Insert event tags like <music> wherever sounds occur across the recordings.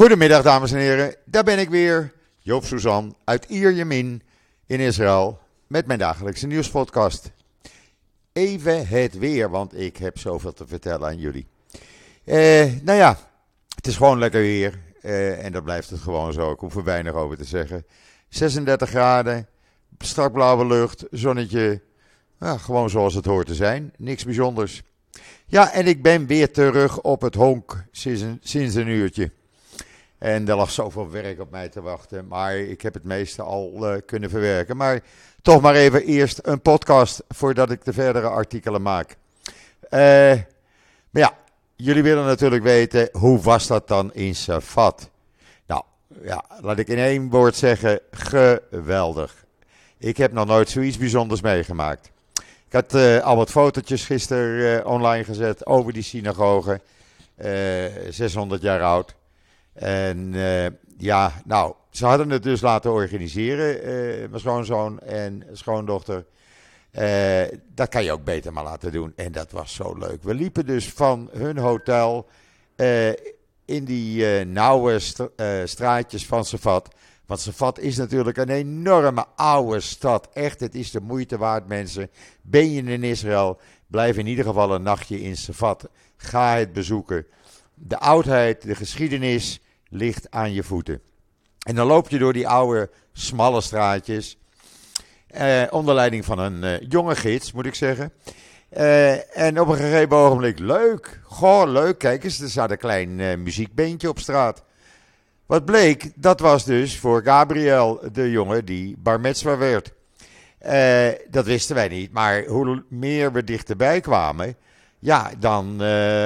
Goedemiddag, dames en heren. Daar ben ik weer, Joop Suzan uit Ierjemien in Israël met mijn dagelijkse nieuwspodcast. Even het weer, want ik heb zoveel te vertellen aan jullie. Eh, nou ja, het is gewoon lekker weer eh, en dat blijft het gewoon zo. Ik hoef er weinig over te zeggen. 36 graden, strak blauwe lucht, zonnetje. Gewoon zoals het hoort te zijn. Niks bijzonders. Ja, en ik ben weer terug op het honk sinds een uurtje. En er lag zoveel werk op mij te wachten. Maar ik heb het meeste al uh, kunnen verwerken. Maar toch maar even eerst een podcast voordat ik de verdere artikelen maak. Uh, maar ja, jullie willen natuurlijk weten hoe was dat dan in Safat? Nou, ja, laat ik in één woord zeggen: geweldig. Ik heb nog nooit zoiets bijzonders meegemaakt. Ik had uh, al wat fotootjes gisteren online gezet over die synagoge. 600 jaar oud. En uh, ja, nou, ze hadden het dus laten organiseren, uh, mijn schoonzoon en schoondochter. Uh, dat kan je ook beter maar laten doen. En dat was zo leuk. We liepen dus van hun hotel in die nauwe st straatjes van Safat. Want Safat is natuurlijk een enorme oude stad. Echt, het is de moeite waard, mensen. Ben je in Israël, blijf in ieder geval een nachtje in Safat. Ga het bezoeken. De oudheid, de geschiedenis ligt aan je voeten. En dan loop je door die oude, smalle straatjes. Eh, onder leiding van een eh, jonge gids, moet ik zeggen. Eh, en op een gegeven ogenblik, leuk. Goh, leuk. Kijk eens, er staat een klein uh, muziekbeentje op straat. Wat bleek, dat was dus voor Gabriel, de jongen die bar mitzvah werd. Uh, dat wisten wij niet, maar hoe meer we dichterbij kwamen, ja, dan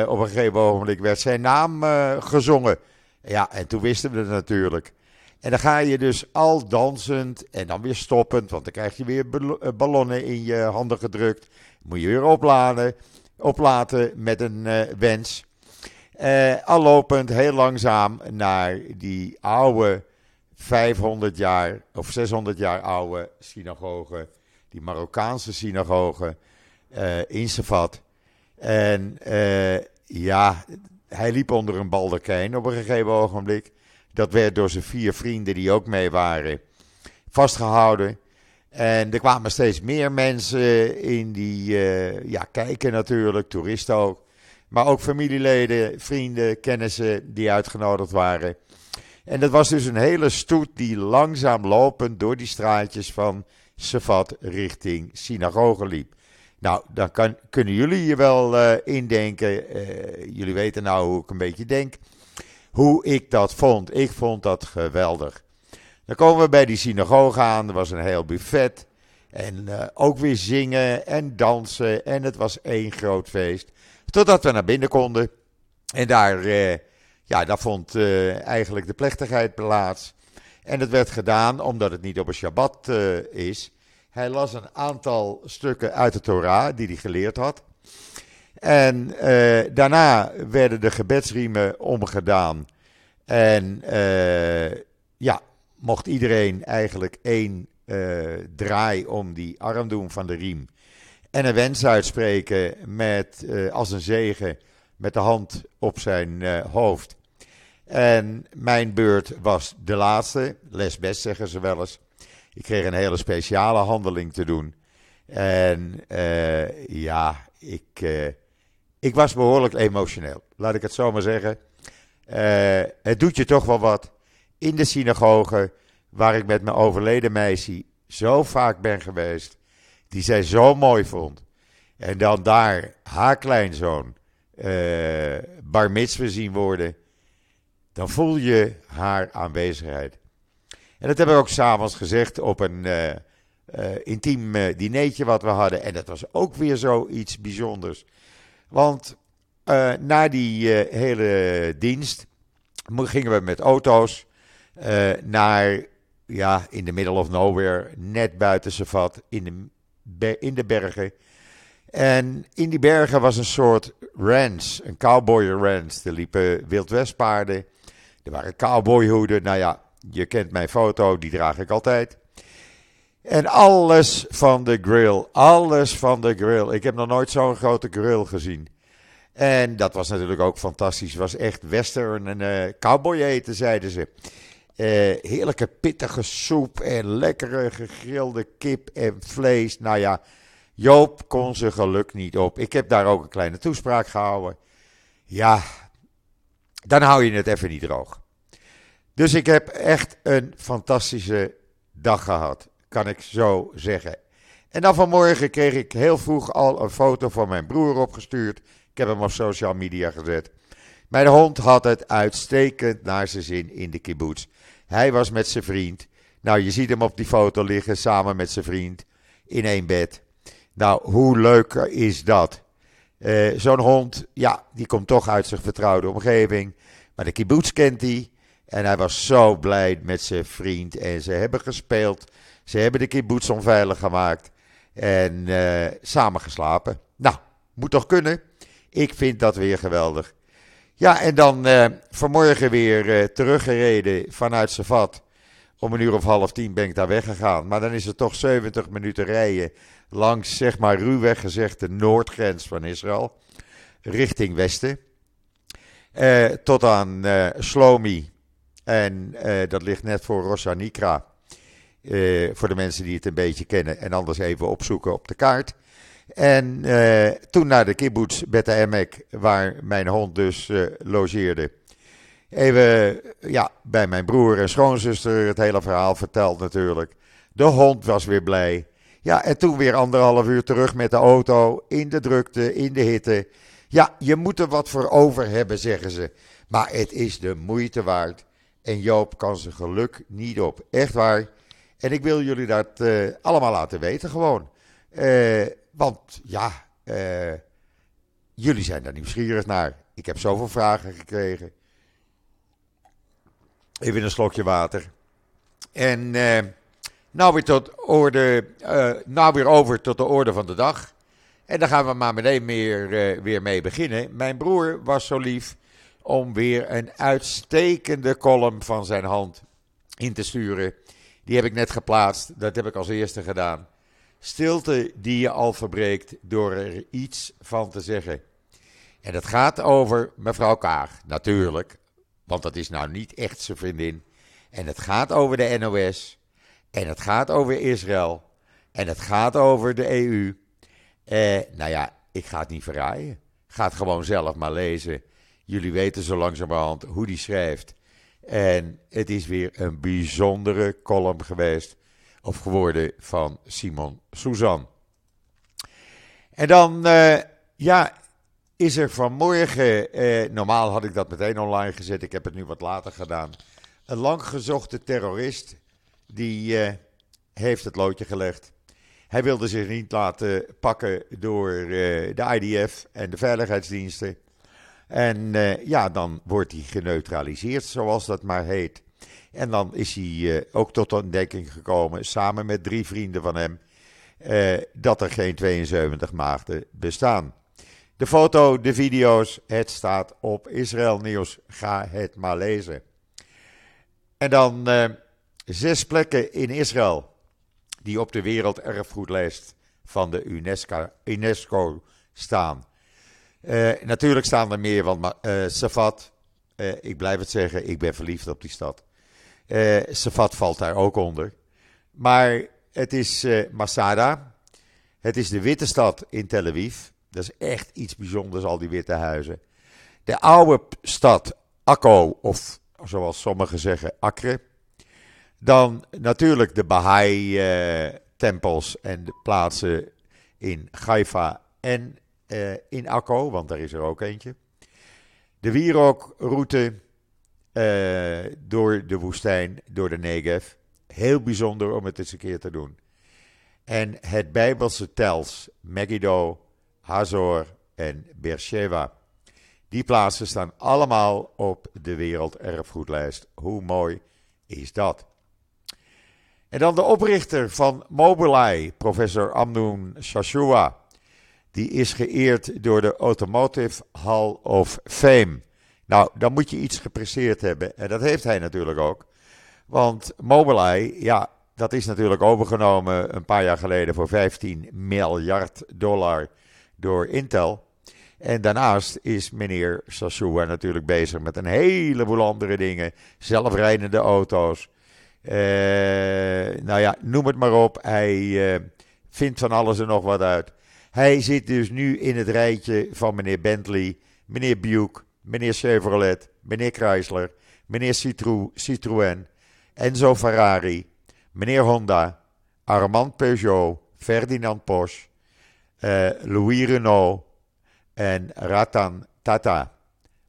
op een gegeven ogenblik werd zijn naam gezongen. Ja, en toen wisten we het natuurlijk. En dan ga je dus al dansend en dan weer stoppend, want dan krijg je weer eh, ballonnen in je handen gedrukt. Moet je weer opladen, oplaten met een uh, wens. Uh, al lopend heel langzaam naar die oude 500 jaar of 600 jaar oude synagoge, die Marokkaanse synagoge uh, in Safat. En ja, hij liep onder een baldakijn op een gegeven ogenblik. Dat werd door zijn vier vrienden die ook mee waren vastgehouden. En er kwamen steeds meer mensen in die uh, ja, kijken natuurlijk, toeristen ook. Maar ook familieleden, vrienden, kennissen die uitgenodigd waren. En dat was dus een hele stoet die langzaam lopend door die straatjes van Sefat richting synagoge liep. Nou, dan kan, kunnen jullie je wel uh, indenken. Uh, jullie weten nou hoe ik een beetje denk. Hoe ik dat vond. Ik vond dat geweldig. Dan komen we bij die synagoge aan. Er was een heel buffet. En uh, ook weer zingen en dansen. En het was één groot feest. Totdat we naar binnen konden. En daar, ja, daar vond eigenlijk de plechtigheid plaats. En het werd gedaan omdat het niet op een Shabbat is. Hij las een aantal stukken uit de Torah die hij geleerd had. En uh, daarna werden de gebedsriemen omgedaan. En uh, ja, mocht iedereen eigenlijk één uh, draai om die arm doen van de riem. En een wens uitspreken met, als een zegen met de hand op zijn hoofd. En mijn beurt was de laatste, lesbest zeggen ze wel eens. Ik kreeg een hele speciale handeling te doen. En uh, ja, ik, uh, ik was behoorlijk emotioneel. Laat ik het zo maar zeggen. Uh, het doet je toch wel wat. In de synagoge, waar ik met mijn overleden meisje zo vaak ben geweest. Die zij zo mooi vond. En dan daar haar kleinzoon bar mitzvah zien worden. Dan voel je haar aanwezigheid. En dat hebben we ook s'avonds gezegd op een uh, intiem uh, dinertje wat we hadden. En dat was ook weer zoiets bijzonders. Want na die hele dienst gingen we met auto's naar, ja, in the middle of nowhere, net buiten Safat, in de, in de bergen. En in die bergen was een soort ranch, een cowboy ranch. Er liepen wildwestpaarden, er waren cowboyhoeden. Nou ja, je kent mijn foto, die draag ik altijd. En alles van de grill, alles van de grill. Ik heb nog nooit zo'n grote grill gezien. En dat was natuurlijk ook fantastisch. Het was echt western en uh, cowboy eten, zeiden ze. Uh, heerlijke pittige soep en lekkere gegrilde kip en vlees. Nou ja, Joop kon zijn geluk niet op. Ik heb daar ook een kleine toespraak gehouden. Ja, dan hou je het even niet droog. Dus ik heb echt een fantastische dag gehad, kan ik zo zeggen. En dan vanmorgen kreeg ik heel vroeg al een foto van mijn broer opgestuurd. Ik heb hem op social media gezet. Mijn hond had het uitstekend naar zijn zin in de kibbutz. Hij was met zijn vriend. Nou, je ziet hem op die foto liggen samen met zijn vriend in één bed. Nou, hoe leuk is dat? Uh, Zo'n hond, ja, die komt toch uit zijn vertrouwde omgeving. Maar de kibbutz kent hij. En hij was zo blij met zijn vriend. En ze hebben gespeeld. Ze hebben de kibbutz onveilig gemaakt. En uh, samen geslapen. Nou, moet toch kunnen? Ik vind dat weer geweldig. Ja, en dan uh, vanmorgen weer uh, teruggereden vanuit Savat. Om een uur of half tien ben ik daar weggegaan. Maar dan is het toch 70 minuten rijden langs, zeg maar ruwweg gezegd, de noordgrens van Israël. Richting westen. Tot aan Shlomi. En uh, dat ligt net voor Rosh Nikra. voor de mensen die het een beetje kennen. En anders even opzoeken op de kaart. En toen naar de kibbutz Bet Emek, waar mijn hond dus logeerde. Even ja, bij mijn broer en schoonzuster het hele verhaal verteld natuurlijk. De hond was weer blij. Ja, en toen weer anderhalf uur terug met de auto, in de drukte, in de hitte. Ja, je moet er wat voor over hebben, zeggen ze. Maar het is de moeite waard. En Joop kan zijn geluk niet op. Echt waar. En ik wil jullie dat uh, allemaal laten weten gewoon. Uh, want ja, uh, jullie zijn daar nieuwsgierig naar. Ik heb zoveel vragen gekregen. Even een slokje water. En nou weer, tot orde, nou weer over tot de orde van de dag. En daar gaan we maar meteen meer, weer mee beginnen. Mijn broer was zo lief om weer een uitstekende column van zijn hand in te sturen. Die heb ik net geplaatst, dat heb ik als eerste gedaan. Stilte die je al verbreekt door er iets van te zeggen. En dat gaat over mevrouw Kaag, natuurlijk. Want dat is nou niet echt zijn vriendin. En het gaat over de NOS. En het gaat over Israël. En het gaat over de EU. Eh, nou ja, ik ga het niet verraaien. Ga het gewoon zelf maar lezen. Jullie weten zo langzamerhand hoe die schrijft. En het is weer een bijzondere column geweest. Of geworden van Simon Suzan. En dan, uh, ja, is er vanmorgen. Eh, normaal had ik dat meteen online gezet. Ik heb het nu wat later gedaan. Een lang gezochte terrorist. Die uh, heeft het loodje gelegd. Hij wilde zich niet laten pakken door de IDF en de veiligheidsdiensten. En uh, ja, dan wordt hij geneutraliseerd, zoals dat maar heet. En dan is hij uh, ook tot ontdekking gekomen, samen met drie vrienden van hem, dat er geen 72 maagden bestaan. De foto, de video's, het staat op Israël Nieuws. Ga het maar lezen. En dan zes plekken in Israël die op de werelderfgoedlijst van de UNESCO, UNESCO staan. Uh, natuurlijk staan er meer, want uh, Safat, uh, ik blijf het zeggen, ik ben verliefd op die stad. Safat valt daar ook onder. Maar het is Masada, het is de witte stad in Tel Aviv. Dat is echt iets bijzonders, al die witte huizen. De oude stad Akko, of zoals sommigen zeggen, Akre. Dan natuurlijk de Baha'i-tempels en de plaatsen in Haifa en in Akko, want daar is er ook eentje. De wierookroute uh, door de woestijn, door de Negev. Heel bijzonder om het eens een keer te doen. En het Bijbelse tels, Megiddo, Hazor en Beersheba. Die plaatsen staan allemaal op de werelderfgoedlijst. Hoe mooi is dat? En dan de oprichter van Mobileye, professor Amnoun Shashua. Die is geëerd door de Automotive Hall of Fame. Nou, dan moet je iets gepresteerd hebben. En dat heeft hij natuurlijk ook. Want Mobileye, ja, dat is natuurlijk overgenomen een paar jaar geleden voor 15 miljard dollar door Intel. En daarnaast is meneer Sassua natuurlijk bezig met een heleboel andere dingen. Zelfrijdende auto's. Uh, nou ja, noem het maar op. Hij uh, vindt van alles en nog wat uit. Hij zit dus nu in het rijtje van meneer Bentley, meneer Buick, meneer Chevrolet, meneer Chrysler, meneer Citroën, Enzo Ferrari, meneer Honda, Armand Peugeot, Ferdinand Porsche, uh, Louis Renault en Ratan Tata.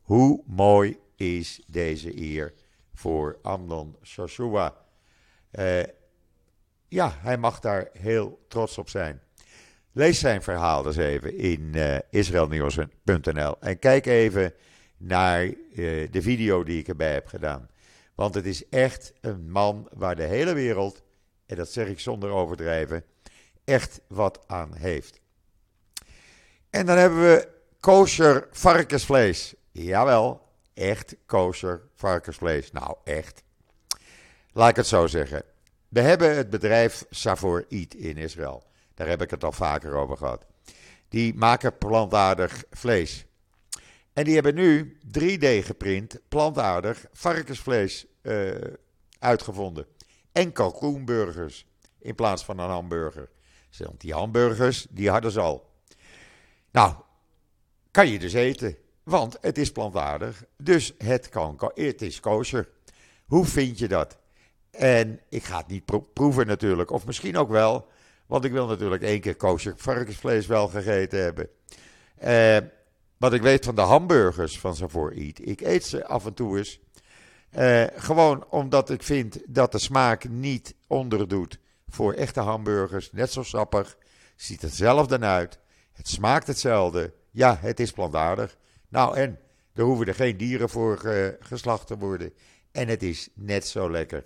Hoe mooi is deze eer voor Amnon Joshua? Uh, ja, hij mag daar heel trots op zijn. Lees zijn verhaal dus even in uh, israelnieuws.nl en kijk even naar uh, de video die ik erbij heb gedaan. Want het is echt een man waar de hele wereld, en dat zeg ik zonder overdrijven, echt wat aan heeft. En dan hebben we kosher varkensvlees. Jawel, echt kosher varkensvlees. Nou, echt. Laat ik het zo zeggen. We hebben het bedrijf Savor Eat in Israël. Daar heb ik het al vaker over gehad. Die maken plantaardig vlees. En die hebben nu 3D geprint plantaardig varkensvlees uh, uitgevonden. En kalkoenburgers in plaats van een hamburger. Want die hamburgers, die hadden ze al. Nou, kan je dus eten. Want het is plantaardig. Dus het, kan, het is kosher. Hoe vind je dat? En ik ga het niet proeven natuurlijk. Of misschien ook wel. Want ik wil natuurlijk één keer kosher varkensvlees wel gegeten hebben. Uh, wat ik weet van de hamburgers van Savoor Eat. Ik eet ze af en toe eens. Uh, gewoon omdat ik vind dat de smaak niet onderdoet voor echte hamburgers. Net zo sappig. Ziet hetzelfde uit. Het smaakt hetzelfde. Ja, het is plantaardig. Nou, en er hoeven er geen dieren voor uh, geslacht te worden. En het is net zo lekker.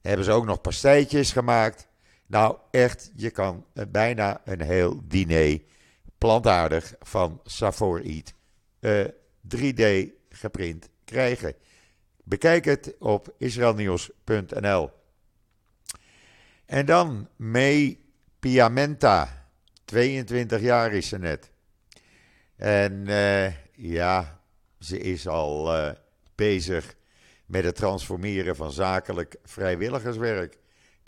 Hebben ze ook nog pastijtjes gemaakt. Nou, echt, je kan bijna een heel diner plantaardig van Safor Eat uh, eh, 3D geprint krijgen. Bekijk het op israelnieuws.nl. En dan May Piamenta, 22 jaar is ze net. En uh, ja, ze is al uh, bezig met het transformeren van zakelijk vrijwilligerswerk.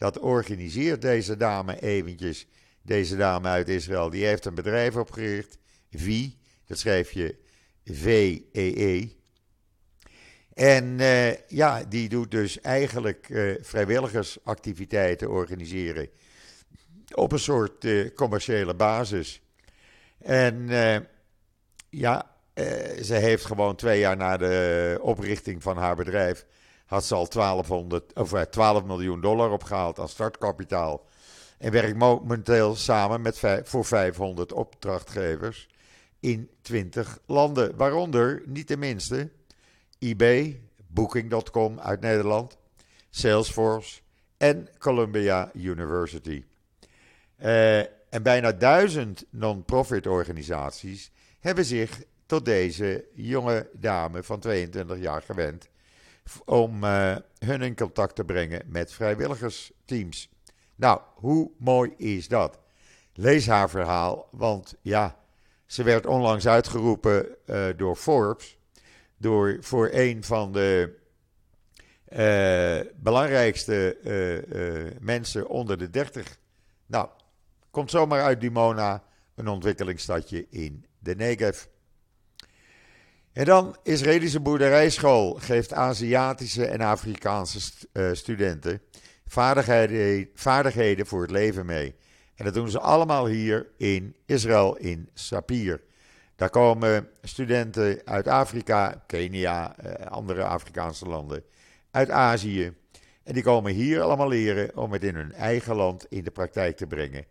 Dat organiseert deze dame eventjes. Deze dame uit Israël, die heeft een bedrijf opgericht. VI, dat schrijf je V-E-E. -E. En uh, ja, die doet dus eigenlijk uh, vrijwilligersactiviteiten organiseren. Op een soort uh, commerciële basis. En ja, ze heeft gewoon twee jaar na de oprichting van haar bedrijf had ze al 1200, of 12 miljoen dollar opgehaald als startkapitaal. En werkt momenteel samen met voor 500 opdrachtgevers in 20 landen. Waaronder, niet de minste, eBay, Booking.com uit Nederland, Salesforce en Columbia University. Uh, en bijna duizend non-profit organisaties hebben zich tot deze jonge dame van 22 jaar gewend om uh, hun in contact te brengen met vrijwilligersteams. Nou, hoe mooi is dat? Lees haar verhaal, want ja, ze werd onlangs uitgeroepen uh, door Forbes, door, voor een van de uh, belangrijkste mensen onder de 30. Nou, komt zomaar uit Dimona, een ontwikkelingsstadje in de Negev. En dan Israëlische boerderijschool geeft Aziatische en Afrikaanse uh, studenten vaardigheden, vaardigheden voor het leven mee. En dat doen ze allemaal hier in Israël, in Sapir. Daar komen studenten uit Afrika, Kenia, uh, andere Afrikaanse landen, uit Azië. En die komen hier allemaal leren om het in hun eigen land in de praktijk te brengen.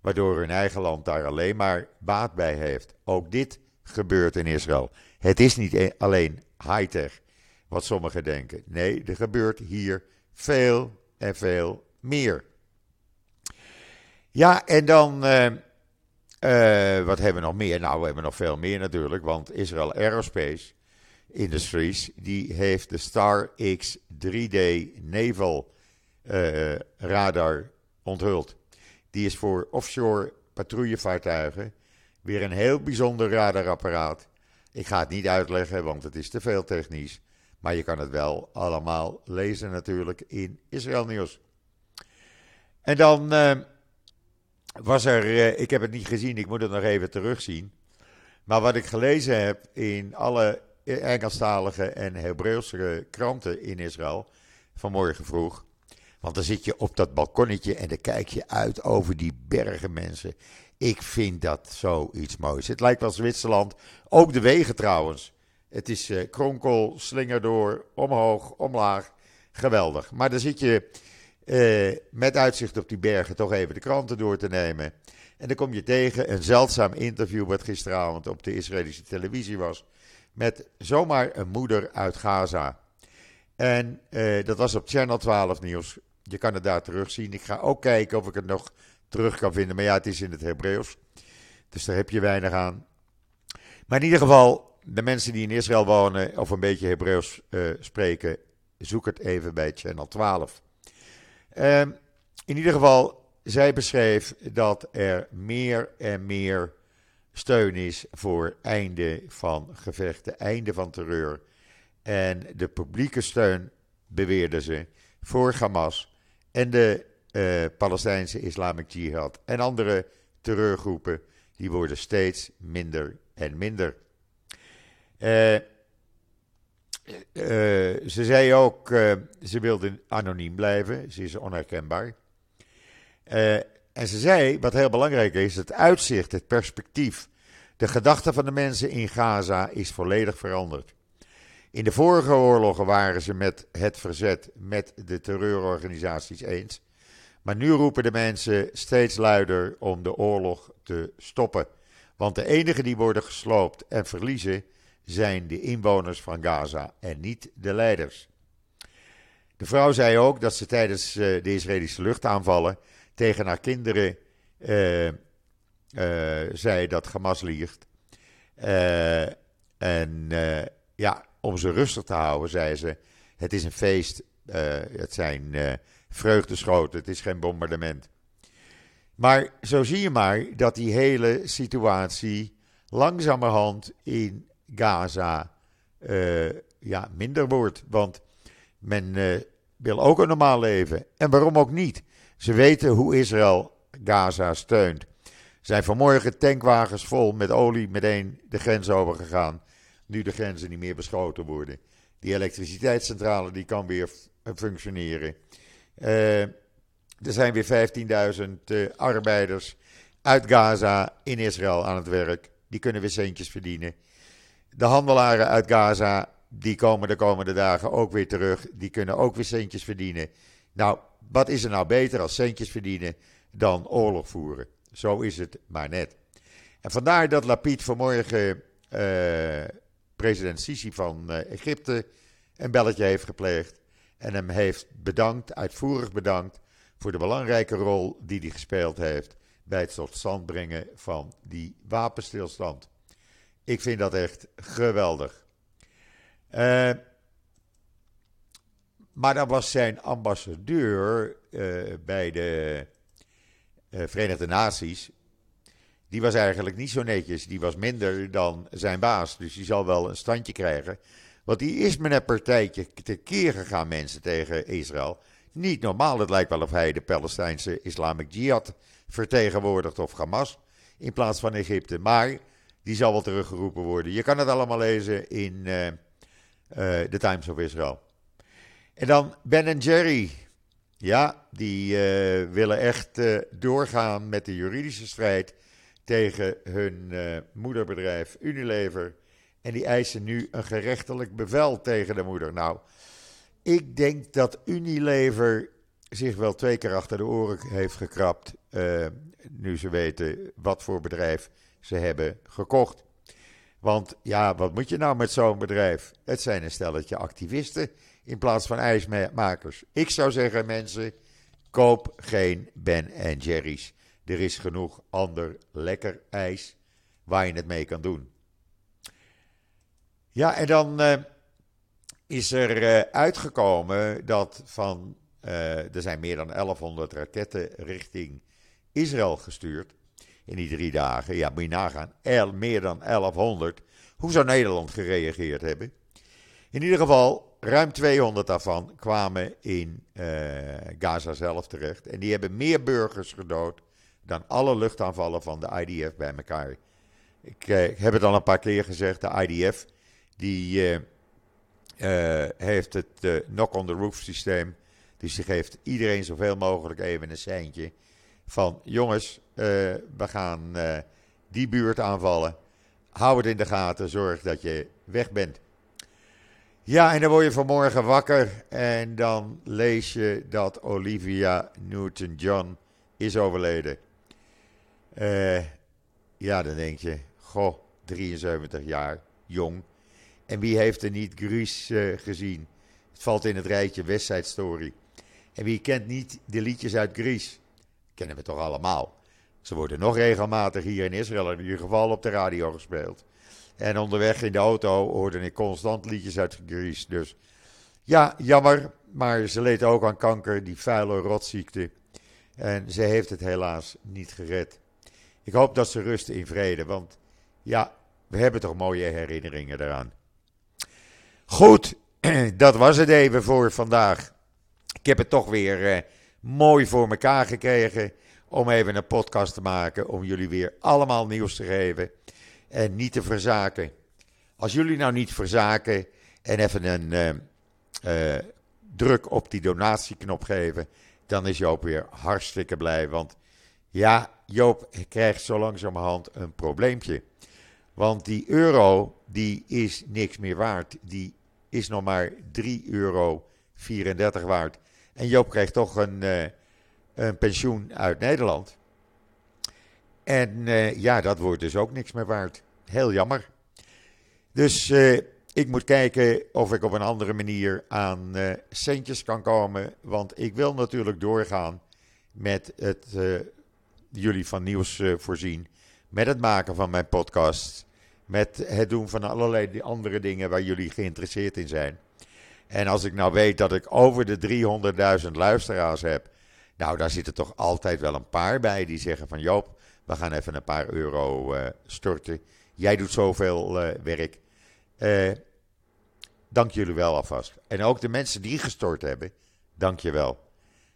Waardoor hun eigen land daar alleen maar baat bij heeft. Ook dit gebeurt in Israël. Het is niet e- alleen high-tech, wat sommigen denken. Nee, er gebeurt hier veel en veel meer. Ja, en dan, uh, uh, wat hebben we nog meer? Nou, we hebben nog veel meer natuurlijk, want Israel Aerospace Industries, die heeft de Star X 3D Naval uh, Radar onthuld. Die is voor offshore patrouillevaartuigen Weer een heel bijzonder radarapparaat. Ik ga het niet uitleggen, want het is te veel technisch. Maar je kan het wel allemaal lezen natuurlijk in Israël Nieuws. En dan uh, was er, uh, ik heb het niet gezien, ik moet het nog even terugzien. Maar wat ik gelezen heb in alle Engelstalige en Hebreeuwse kranten in Israël vanmorgen vroeg. Want dan zit je op dat balkonnetje en dan kijk je uit over die bergen mensen. Ik vind dat zoiets moois. Het lijkt wel Zwitserland. Ook de wegen trouwens. Het is uh, kronkel, slinger door, omhoog, omlaag. Geweldig. Maar dan zit je uh, met uitzicht op die bergen toch even de kranten door te nemen. En dan kom je tegen een zeldzaam interview wat gisteravond op de Israëlische televisie was. Met zomaar een moeder uit Gaza. En uh, dat was op Channel 12 nieuws. Je kan het daar terugzien. Ik ga ook kijken of ik het nog terug kan vinden. Maar ja, het is in het Hebreeuws. Dus daar heb je weinig aan. Maar in ieder geval, de mensen die in Israël wonen of een beetje Hebreeuws uh, spreken, zoek het even bij Channel 12. Uh, in ieder geval, zij beschreef dat er meer en meer steun is voor einde van gevechten, einde van terreur. En de publieke steun, beweerden ze, voor Hamas en de uh, Palestijnse Islamic Jihad en andere terreurgroepen, die worden steeds minder en minder. Uh, uh, ze zei ook, ze wilde anoniem blijven, ze is onherkenbaar. en ze zei, wat heel belangrijk is, het uitzicht, het perspectief, de gedachte van de mensen in Gaza is volledig veranderd. In de vorige oorlogen waren ze met het verzet, met de terreurorganisaties eens. Maar nu roepen de mensen steeds luider om de oorlog te stoppen. Want de enigen die worden gesloopt en verliezen zijn de inwoners van Gaza en niet de leiders. De vrouw zei ook dat ze tijdens uh, de Israëlische luchtaanvallen tegen haar kinderen uh, zei dat Hamas liegt. en ja, om ze rustig te houden, zei ze: Het is een feest, het zijn vreugdeschoten. Het is geen bombardement. Maar zo zie je maar dat die hele situatie langzamerhand in Gaza uh, ja, minder wordt. Want men uh, wil ook een normaal leven. En waarom ook niet? Ze weten hoe Israël Gaza steunt. Zijn vanmorgen tankwagens vol met olie meteen de grens overgegaan. Nu de grenzen niet meer beschoten worden. Die elektriciteitscentrale die kan weer functioneren. Uh, er zijn weer 15.000 uh, arbeiders uit Gaza in Israël aan het werk. Die kunnen weer centjes verdienen. De handelaren uit Gaza, die komen de komende dagen ook weer terug. Die kunnen ook weer centjes verdienen. Nou, wat is er nou beter als centjes verdienen dan oorlog voeren? Zo is het maar net. En vandaar dat Lapid vanmorgen uh, president Sisi van Egypte een belletje heeft gepleegd en hem heeft bedankt, uitvoerig bedankt, voor de belangrijke rol die hij gespeeld heeft bij het tot stand brengen van die wapenstilstand. Ik vind dat echt geweldig. Uh, maar dan was zijn ambassadeur uh, bij de uh, Verenigde Naties. Die was eigenlijk niet zo netjes. Die was minder dan zijn baas. Dus die zal wel een standje krijgen. Want die is met een partijtje tekeer gegaan, mensen, tegen Israël. Niet normaal. Het lijkt wel of hij de Palestijnse Islamic Jihad vertegenwoordigt of Hamas. In plaats van Egypte. Maar die zal wel teruggeroepen worden. Je kan het allemaal lezen in uh, uh, The Times of Israel. En dan Ben Jerry. Ja, die uh, willen echt doorgaan met de juridische strijd tegen hun moederbedrijf Unilever. En die eisen nu een gerechtelijk bevel tegen de moeder. Nou, ik denk dat Unilever zich wel twee keer achter de oren heeft gekrapt. Uh, nu ze weten wat voor bedrijf ze hebben gekocht. Want ja, wat moet je nou met zo'n bedrijf? Het zijn een stelletje activisten in plaats van ijsmakers. Ik zou zeggen, mensen, koop geen Ben Jerry's. Er is genoeg ander lekker ijs waar je het mee kan doen. Ja, en dan uh, is er uh, uitgekomen dat van. Uh, er zijn meer dan 1100 raketten richting Israël gestuurd. in die drie dagen. Ja, moet je nagaan. Meer dan 1100. Hoe zou Nederland gereageerd hebben? In ieder geval, ruim 200 daarvan kwamen in Gaza zelf terecht. En die hebben meer burgers gedood dan alle luchtaanvallen van de IDF bij elkaar. Ik, ik heb het al een paar keer gezegd. De IDF die, uh, heeft het knock-on-the-roof systeem. Dus die geeft iedereen zoveel mogelijk even een seintje. Van jongens, we gaan die buurt aanvallen. Hou het in de gaten, zorg dat je weg bent. Ja, en dan word je vanmorgen wakker en dan lees je dat Olivia Newton-John is overleden. Ja, dan denk je, goh, 73 jaar, jong. En wie heeft er niet Grease uh, gezien? Het valt in het rijtje West Story. En wie kent niet de liedjes uit Grease? Kennen we toch allemaal. Ze worden nog regelmatig hier in Israël in ieder geval op de radio gespeeld. En onderweg in de auto hoorde ik constant liedjes uit Greece. Dus ja, jammer. Maar ze leed ook aan kanker, die vuile rotziekte. En ze heeft het helaas niet gered. Ik hoop dat ze rust in vrede, want ja, we hebben toch mooie herinneringen eraan. Goed, <clears throat> dat was het even voor vandaag. Ik heb het toch weer eh, mooi voor elkaar gekregen om even een podcast te maken, om jullie weer allemaal nieuws te geven en niet te verzaken. Als jullie nou niet verzaken en even een uh, uh, druk op die donatieknop geven, dan is Joop weer hartstikke blij. Want ja, Joop krijgt zo langzamerhand een probleempje. Want die euro, die is niks meer waard. Die is nog maar 3,34 euro waard. En Joop krijgt toch een, uh, een pensioen uit Nederland. En uh, ja, dat wordt dus ook niks meer waard. Heel jammer. Dus uh, ik moet kijken of ik op een andere manier aan centjes kan komen. Want ik wil natuurlijk doorgaan met het jullie van nieuws voorzien. Met het maken van mijn podcast. Met het doen van allerlei andere dingen waar jullie geïnteresseerd in zijn. En als ik nou weet dat ik over de 300.000 luisteraars heb. Nou, daar zitten toch altijd wel een paar bij die zeggen van Joop, we gaan even een paar euro uh, storten. Jij doet zoveel uh, werk. Uh, dank jullie wel alvast. En ook de mensen die gestort hebben, dank je wel.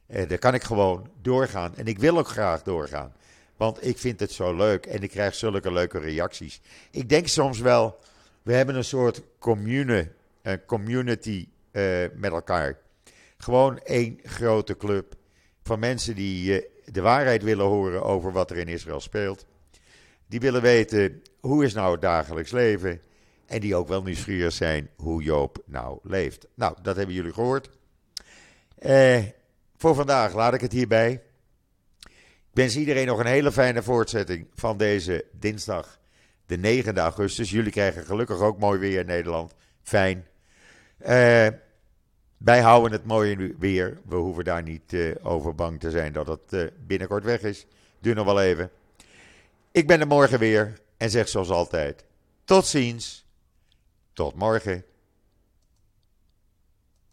Daar kan ik gewoon doorgaan. En ik wil ook graag doorgaan. Want ik vind het zo leuk en ik krijg zulke leuke reacties. Ik denk soms wel, we hebben een soort commune, een community met elkaar. Gewoon één grote club van mensen die de waarheid willen horen over wat er in Israël speelt. Die willen weten hoe is nou het dagelijks leven. En die ook wel nieuwsgierig zijn hoe Joop nou leeft. Nou, dat hebben jullie gehoord. Eh, voor vandaag laat ik het hierbij. Wens iedereen nog een hele fijne voortzetting van deze dinsdag, de 9 augustus. Jullie krijgen gelukkig ook mooi weer in Nederland. Fijn. Eh, wij houden het mooi weer. We hoeven daar niet uh, over bang te zijn dat het uh, binnenkort weg is. Duur nog wel even. Ik ben er morgen weer en zeg zoals altijd: tot ziens. Tot morgen.